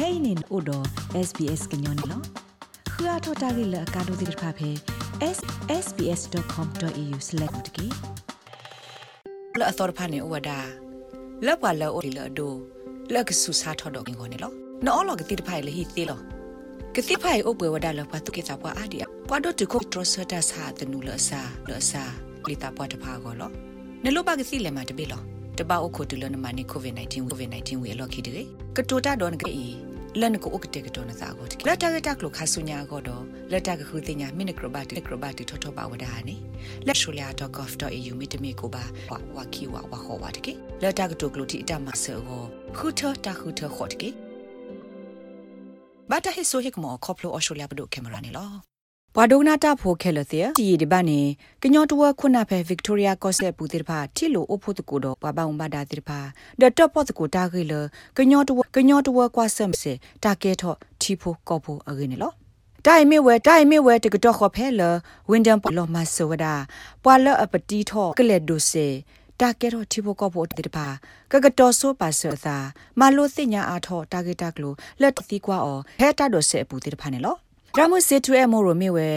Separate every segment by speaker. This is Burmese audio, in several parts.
Speaker 1: kainin odo sbs gnyone lo khua thota gi la ka do dir pha phe sbs.com.au/tiki
Speaker 2: လအတော်ဖာနေဝဒါလက်ပါလောအိုဒီလဒိုလက်ကဆူစာထော်တော့ငိုနေလောနော်လောကတိတဖိုင်လေဟီသေးလောကတိဖိုင်အိုပွဲဝဒါလပတ်တုကေချပွားအာဒီပွားတော့တခုထရဆတာစာတနူလဆာလဆာလီတာပွားတဖာကောလောနလောပါကစီလေမတပိလောတပအိုခိုတူလနမနီကိုဗစ် -19 ကိုဗစ် -19 ဝေလော်ခီတေကတိုတာဒေါ်နကေ လန်ကိုဥကတေကတော်နသာကိုလက်တာကတက်လို့ခါဆုညာကိုတော့လက်တာကခုတင်ညာမိနကရဘတ်ကရဘတ်ထထပါဝဒါနေလက်ရှူလျာ .gov.au မိတမီကိုပါဝါခီဝါဝါဟောဝါတကေလက်တာကတိုကလို့တီအတမဆောခုထတာခုထခေါ်တကေဘာတာဟိဆိုဟိကမောခေါပလိုအော်ရှိုလျာဘဒိုကင်မရာနေလော ဘွာဒိုနာတာဖိုခဲလတဲ့ဒီဒီဘာနေကညောတဝခုနာဖဲဗစ်တိုးရီယာကော့ဆက်ပူတိဖာတီလိုအဖို့တကူတော့ဘဘာုံဘာဒါတိဖာဒတ်တော့ပတ်တကူတာခေလကညောတဝကညောတဝကွာဆမ်စေတာကဲထော့တီဖိုကော့ဖိုအဂင်းနော်တိုင်မေဝဲတိုင်မေဝဲတကတော့ခေါ်ဖဲလဝင်းဒမ်ပလောမဆောဝဒါပွာလအပတီထော့ကလက်ဒိုစေတာကဲတော့တီဖိုကော့ဖိုတိဖာကကတော်ဆိုပါဆသာမလိုသိညာအားထော့တာဂက်တာကလိုလက်တီကွာအော်ဖဲတာဒိုစေပူတိဖာနေလော ရမစစ်ထွေမိုရိုမီဝဲ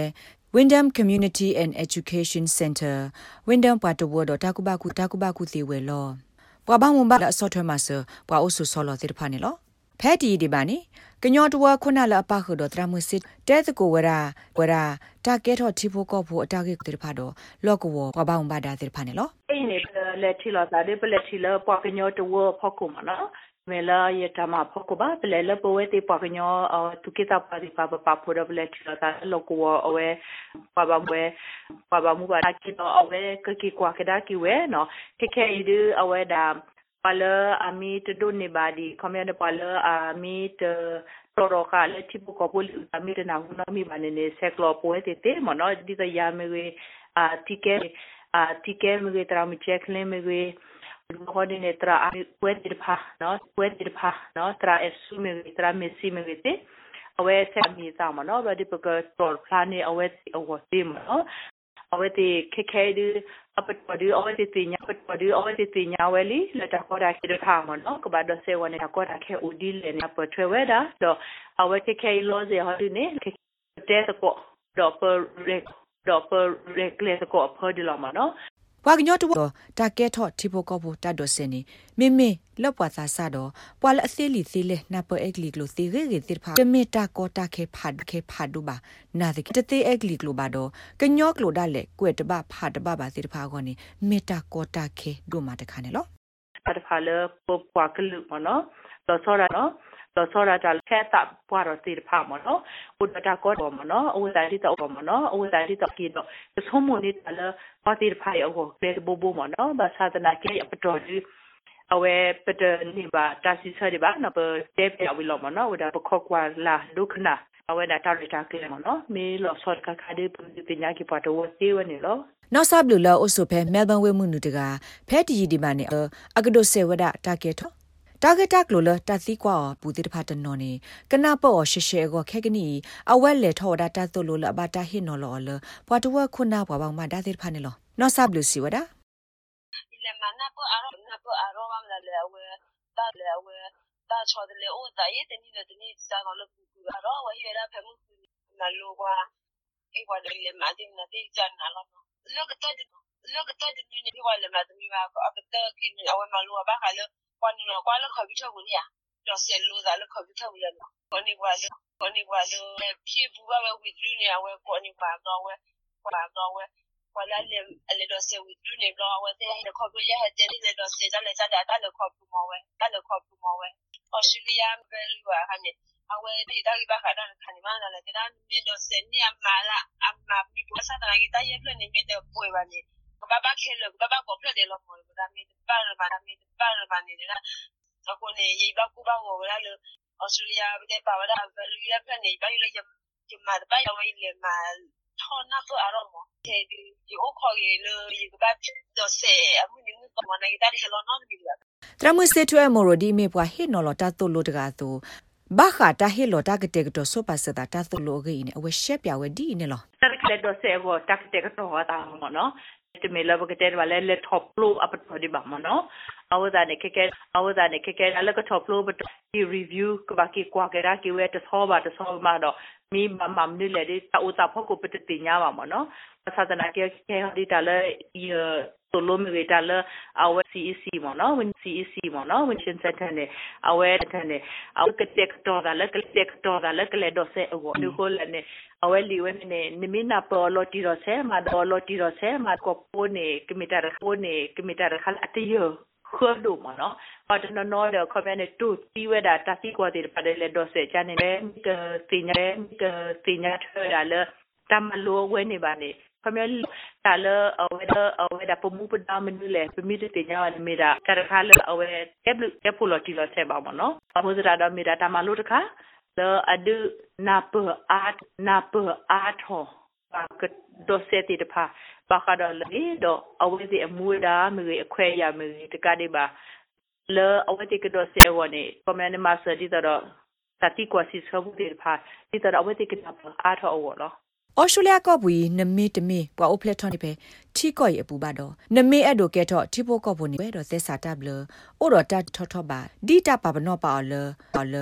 Speaker 2: Windham Community and Education Center Windham ပွားတဝဒတာကုဘကုတာကုဘကုသေးဝဲလောပွာဘာမွန်ဘာလဆော့ထွဲမှာဆပွာအိုဆူဆောလောတိတဖာနေလောဖဲတီဒီပါနေကညောတဝခုနလအပခုဒတရမစစ်တဲတကိုဝရာဝရာတာကဲထော့တီဖိုကောဖို့အတာကေတိတဖာတော့လော့ကဝပွာဘာမွန်ဘာဒါတိတဖာနေလော
Speaker 3: အေးနေလက်ထီလာစားတယ်ပလက်ထီလာပွာကညောတဝဖောက်ကုမနော် mela ye tama phoko ba ple le po we te pa nyo tu ke ta pa di pa pa pho da ble thila ta lo ko we pa ba we pa ba mu ba ki no we ke ki kwa ke da ki we no ke ke i du awe da pa le ami te do ne ba di komya de pa le ami te တော်တော်ကလည်းတိပကပိုလီအမီရနာဟုနာမီမနေနေဆက်ကလောပိုတေတေမနော်ဒီတရာမေဝေအာတီကဲအာတီကဲမေဝေတရာမ ချက်လင်းမေဝေ hodine tra wedir pha no wedir pha no tra esu me tra mesi me vete awe se mi ta ma no ba di pa tor plan ni awe awe ti ma no awe ti ke ke du apat pa du awe ti ti nya apat pa du awe ti ti nya we li la ta ko da ki da pha ma no ko ba do se wane ta ko da ke udi le na pa tre we da do awe ke ke lo ze ho du ne ke te ko do pa re do pa re kle ko pa di la ma no
Speaker 2: ဘွာကညော့တော့တာကဲထော့တီပိုကောဖို့တတ်တော့စနေမိမိလောက်ပွားသာဆတော့ပွာလအသေးလီသေးလေနပအက်ကလီကလိုသေးရေရေတိဖာတမေတာကောတာခဲဖတ်ခဲဖတ်ဒူပါနာဒကတသေးအက်ကလီကလိုပါတော့ကညော့ကလိုဒါလေကွဲ့တပဖတ်တပပါတိဖာကောနေမေတာကောတာခဲဒူမာတခါနေလော
Speaker 3: တဖာလေပပွားကလူမနော်တော့ဆောရနော် တော့ဆောရတာခဲတာပွားတော့တိဖာမနော်ဥဒတာကောမနော်ဥဒတာတိတော့မနော်ဥဒတာတိတော့ကိတော့သုံးမနေတာလေပါတိဖာရောကိုလေဘဘမနော်ဘာသာတနာကေပတော်ဒီအဝဲပတနိဘာတာစီဆရဘာနပတေပြဝီလောမနော်ဝဒါပခောကွာလာဒုခနာအဝဲဒါတာရတာကလေမနော်မေလောဆော့ကခါဒီပညာကိပတ်တော့စီဝနေလော
Speaker 2: နောက်ဆပ်လူလောအုပ်စုဖဲမဲလ်ဘန်ဝဲမှုနုတကဖဲတီဒီမနဲ့အကဒိုဆေဝဒတာကေထော တာဂက်တက်လိုလတသီကွာပူတိတဖတ်တနော်နေကနာပေါ့ရှေရှေကိုခဲကနီအဝက်လေထောဒါတတ်လို့လဘတာဟိနော်လောလပွားတဝခုနာပွားပေါင်းမဒါတိတဖတ်နေလောနော်ဆပ်လူစီဝဒါ
Speaker 4: လေမနာပေါ့အရောနာပေါ့အရောမလာလေဝဲတာလေဝဲတာချော်တယ်လေအိုတာရဲ့တနည်းတနည်းစားတော့လပူကူအရောဝဟိရဖမှုမလိုကွာအေးကွာလေမတင်နာတိချန်နာလောလောကတတ်လောကတတ်ဒီနေဝါလေမတ်မီပါအကတ ကင်းအဝမလိုပါခါလောကွာနေကွာလခပြီးထုတ်နေရတော့ဆယ်လို့သာလခပြီးထုတ်ရနော်ကိုနေကွာလို့ကိုနေကွာလို့ဖြည့်ဘူးပါပဲဝီဒူနေရဝဲကိုနေပါတော့ဝဲကွာတော့ဝဲကွာလာလေအလေတော့ဆယ်ဝီဒူနေတော့ဝဲတဲ့ခေါ်ပြီးရတဲ့ဒီလေတော့ဆယ်ကြလေကြတာတလည်းခေါ်ပြီးမဝဲတ လည်းခေါ်ပြီးမဝဲအော်စတြေးလျဘယ်လိုဟာနေအဝဲဒီတာကြီးပါခါတော့ခဏမှလာတယ်ဒါနေတော့ဆယ်နေအမလာအမမီပေါ်စားတာကြီးတရက်ပြနေမြတဲ့ပွေပါနေဘာဘာခဲလို့ဘာဘာကောပြတယ်လို့မော်လို့ဒါမီပါရပါမီပါရပါနေတာအခုနေရေဘကူဘာကိုလာလို့ဩစတြေးလျတဲ့ပါဝဒါဘယ်လိုရဖက်နေပါလို့ရဒီမှာပါရဝေးလေမှာထောနာတော့အရောမတဲ့ဒီဒီအိုခေါ်ရလို့ဒီကပ်တော့ဆေအမှုနေကမနိုင်တာဒီလောနော်ဒီလာ
Speaker 2: တရမစထွဲမိုရိုဒီမေပွားဟိနော်လတာတိုလိုတကာသူဘာခတာဟီလိုတာကတဲ့ကတော့ဆိုပါစတာတာတိုလိုဂိနေအဝရှက်ပြဝဒီနေလော
Speaker 3: တက်ကလက်တော့ဆေဘောတက်တဲ့ကတော့တာမနော် တမေလဘကတဲ့ဝါလဲလက်ထော့ပလိုအပတော်ဒီဘာမနော်အဝဒနေကကဲအဝဒနေကကဲအလကထောပလိုဘတ်ဒီ review ကဘာကီကွာကရာကီဝဲတဆောပါတဆောမှာတော့မီမမမ်နီလေဒီတာဥတာဖို့ကိုပတတိညာပါမနော်သာသနာကေကေဒီတလဲီဆို လိုမီတာလဲအဝ CEC မနော် win CEC မနော် win ရှင်စက်တဲ့အဝဲတဲ့အဝကတက်တော့ဒါလဲကတက်တော့ဒါလဲကလေတော့ဆေအဝလူကိုလည်းအဝဲလီဝဲနေနိမနာပေါ်လော်တီရောဆဲမာဒေါ်လော်တီရောဆဲမာကိုပိုနေကမီတာပိုနေကမီတာခလအတယခွတ်လို့မနော်ဘာတနော်နော်တော့ခမနဲ့တူတီးဝဲတာတတိကွာတဲ့ပါတယ်လေတော့ဆဲချန်နေလေကတင်ရဲကတင်ရထွေရလေတမလိုဝဲနေပါနေ ခမတာလအဝဲအဝဲ da pomu pa da menu le pemi de nya wa me da ta kha le awe kep kep lo ti lo se ba mo no pa mo da da me da ta ma lo ta kha le adu na pa at na pa at ho ba ka do se ti de pa ba ka da le do awe ti amu da me a khwe ya me ta ka de ba le awe ti ka do se wa ne ko me ne ma se ti da do ta ti kwa si so bu de pa ti da awe ti ka na pa at ho wo lo
Speaker 2: ဩစတြေးလျကော့ဘူးနမေတမေပွာအိုဖလက်ထွန်ဒီပဲထီကော့ရအပူပါတော့နမေအဲ့ဒိုကဲတော့ထီပိုကော့ဘူးနေပဲတော့သက်စာတပ်လအိုတော့တတ်ထော့ထော့ပါဒီတပါဘနော့ပါလပါလ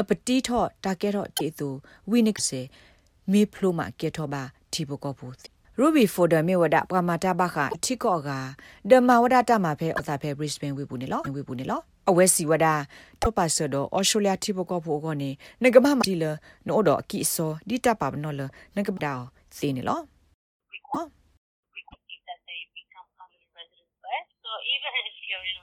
Speaker 2: အပတိထော့တာကဲတော့တေသူဝိနစ်စေမေဖလိုမာကဲတော့ပါထီပိုကော့ဘူးရူဘီဖိုဒမေဝဒပမာတာဘခထီကော့ကဒမဝဒတာမှာဖဲအသာဖဲဘရစ်ဘန်ဝေဘူးနေလောဝေဘူးနေလော အဝဲစီဝဒတောပါဆဒအော်စတြေးလျတိဘကောဖို့ကောနေငကမမတီလနို့တော့အကီဆောဒီတပါဘနော်လငကပတောစီနေလော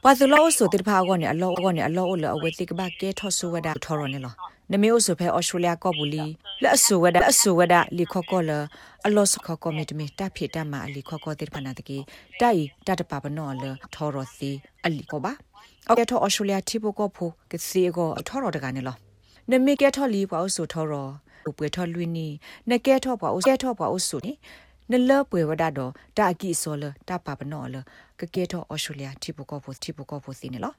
Speaker 2: ပါသလောဆိုတိဖာကောနေအလောကောနေအလောလအဝဲတိကဘာကဲထောဆူဝဒထောရနေလောနမေအဆိုဖဲအော်စတြေးလျကောဘူးလီလက်ဆူဝဒအဆူဝဒလီခောကောလအလောစခောကောမီတမီတဖိတမ အလီခောကောတိဖာနာတကေတိုင်တတပါပနောလထောရစီအလီကောပါအော်ကဲထောအော်စတြေးလျတိဘကောဖိုကစီကောထောရတကနေလောနမေကဲထောလီပွားဆိုထောရဥပွေထောလွီနီနကဲထောပွားဥကဲထောပွားဥဆိုနီနလပွေဝဒတော့တာကီဆိုလတာပါပနောလကကဲတော့ဩစတြေးလျတိပကောဖို့တိပကောဖို့စီနေလော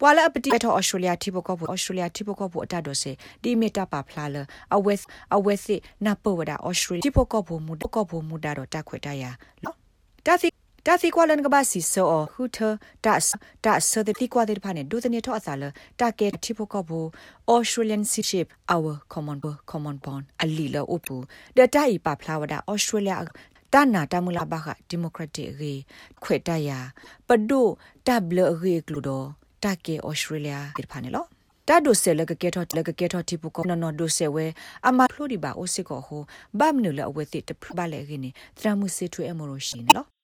Speaker 2: ပွာလာပတိတော့ဩစတြေးလျတိပကောဖို့ဩစတြေးလျတိပကောဖို့အတတော့စေဒီမီတာပါဖလာလအဝက်အဝက်စီနပဝဒဩစတြေးလျတိပကောဖို့မူကောဖို့မူဒါတော့တခွေတရလောတာစီ တာစီကွာလန်ကဘာစီဆိုဟူထတာတာဆဒတိကွာတဲ့ဖာနေဒုတနေတော့အစားလတာကဲတိပကောဖို့ Australian Ship our common common bond အလီလောအပူဒတာဤပါဖလာဝဒ Australia တနာတမူလာဘခဒီမိုကရက်တစ်ရေခွေတရပဒိုတဘလရေကလူဒိုတကေဩစတြေးလျဒီဖာနေလောတာဒိုဆဲလကကေထောလကကေထောတီပူကောနော်ဒိုဆဲဝဲအမဖလိုဒီဘာအိုစစ်ကိုဟိုဘမ်နူလအဝဲတိတဖဘလေခင်းနေသရမှုစစ်ထွေအမရိုရှိနေလော
Speaker 3: အဝနေ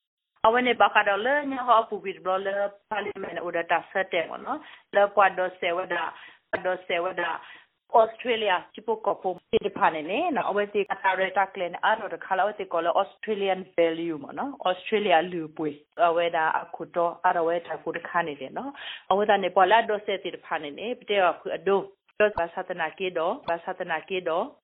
Speaker 3: ဘခါတော့လဲညဟောပူဘီဘလပါလီမန်အိုဒတာဆက်တဲ့နော်လဲပွားဒိုဆဲဝဒါဒိုဆဲဝဒါ Australia tipo kopo te phane ne na awete katareta clan aro de khala awete kola Australian value mo no Australia lu pwe aweda akuto aro weta ku de khane de no aweda ne pola do se te phane ne pte aku ado do ba satana ke do ba satana ke do အမိကမဝဲဖဲ Australian value Australia မိကမနဲ့နော်မိကမနဲ့ဘာခါဒေါ်လာတောင်ခုတော့ဘာခါဒေါ်လာ Australian ယူပွေတခိုင်ယူပွေတခိုင်နေနမိကမ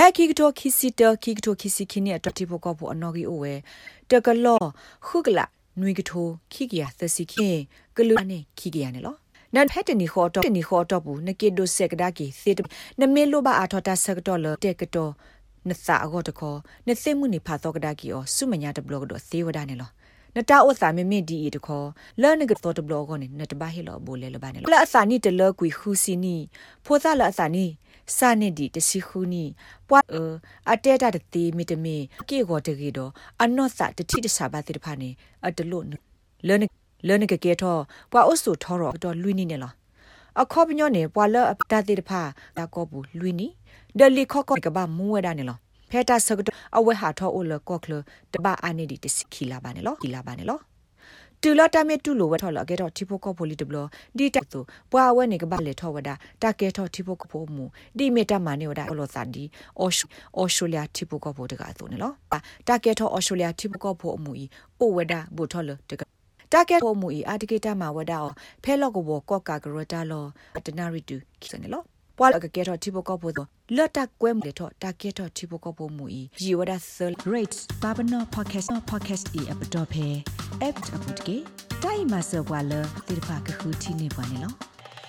Speaker 2: ဖဲခိကတိုခိစီတခိကတိုခိစီခိနေအတတိဘောကဘောအနော်ဂီအိုဝဲတကလောခုကလာနွေကထိုခိကရသစီခိကလူအနေခိကရနေလောနန်ဖက်တနီခေါ်တော့တနီခေါ်တော့ဘူးနကေဒိုဆက်ကဒါကီသေနမေလိုဘာအာထော်တာဆက်တော့လတက်ကတော့နစာအကောတခေါ်နသိမှုနေဖာတော့ကဒါကီအောစုမညာတဘလော့ကတော့သေဝဒနေလောနတာဥစာမမဒီတခေါ်လဲနကတော့တဘလော့ကောနေနတဘာဟီလောဘိုလေလဘာနေလောလာအစာနီတလကွီခူစီနီဖိုသာလာအစာနီ စာနေဒီတစီခူနီပွာအတဲတာတတိမီတမီကေကိုတကေတော့အနော့စာတတိတစာပါတိတဖာနေအတလို့လဲနလဲနကကေတော့ပွာအုစုထောတော့တော့လွိနေနေလားအခေါပညောနေပွာလအပတတိတဖာဒါကောဘူးလွိနီဒလီခောကောကဘာမူဝဒနေလားဖဲတာဆကအဝဲဟာထောအိုလကော့ကလတဘာအာနေဒီတစခီလာပါနေလောခီလာပါနေလော တူလာတမေတူလိုဝထော်လကေတော့တီဖိုကောပိုလီတဘလဒီတက်သူပွာဝဲနေကဘာလေထောဝဒတာကေထောတီဖိုကောပိုမူဒီမီတာမနေဝဒလောစာဒီအော်အော်စတြေးလျတီဖိုကောပိုတကသူနေလောတာကေထောအော်စတြေးလျတီဖိုကောပိုအမူဤအိုဝဒဘူထော်လတကတာကက်ဟိုမူအီအာတကေတာမှာဝဒါဖဲလော့ကိုဘောကော့ကာဂရတာလောတနာရီတူစနေလော ပွာလကကေတော့တိဘကောပိုလတ်တက်ကွဲမလေတော့တာကက်တော့တိဘကောပိုမူအီဂျီဝဒါဆယ်
Speaker 5: rates babano podcast podcast e app dot phe app app ke tai ma so bwa le tir pha ka khu ti ne bwa ne lo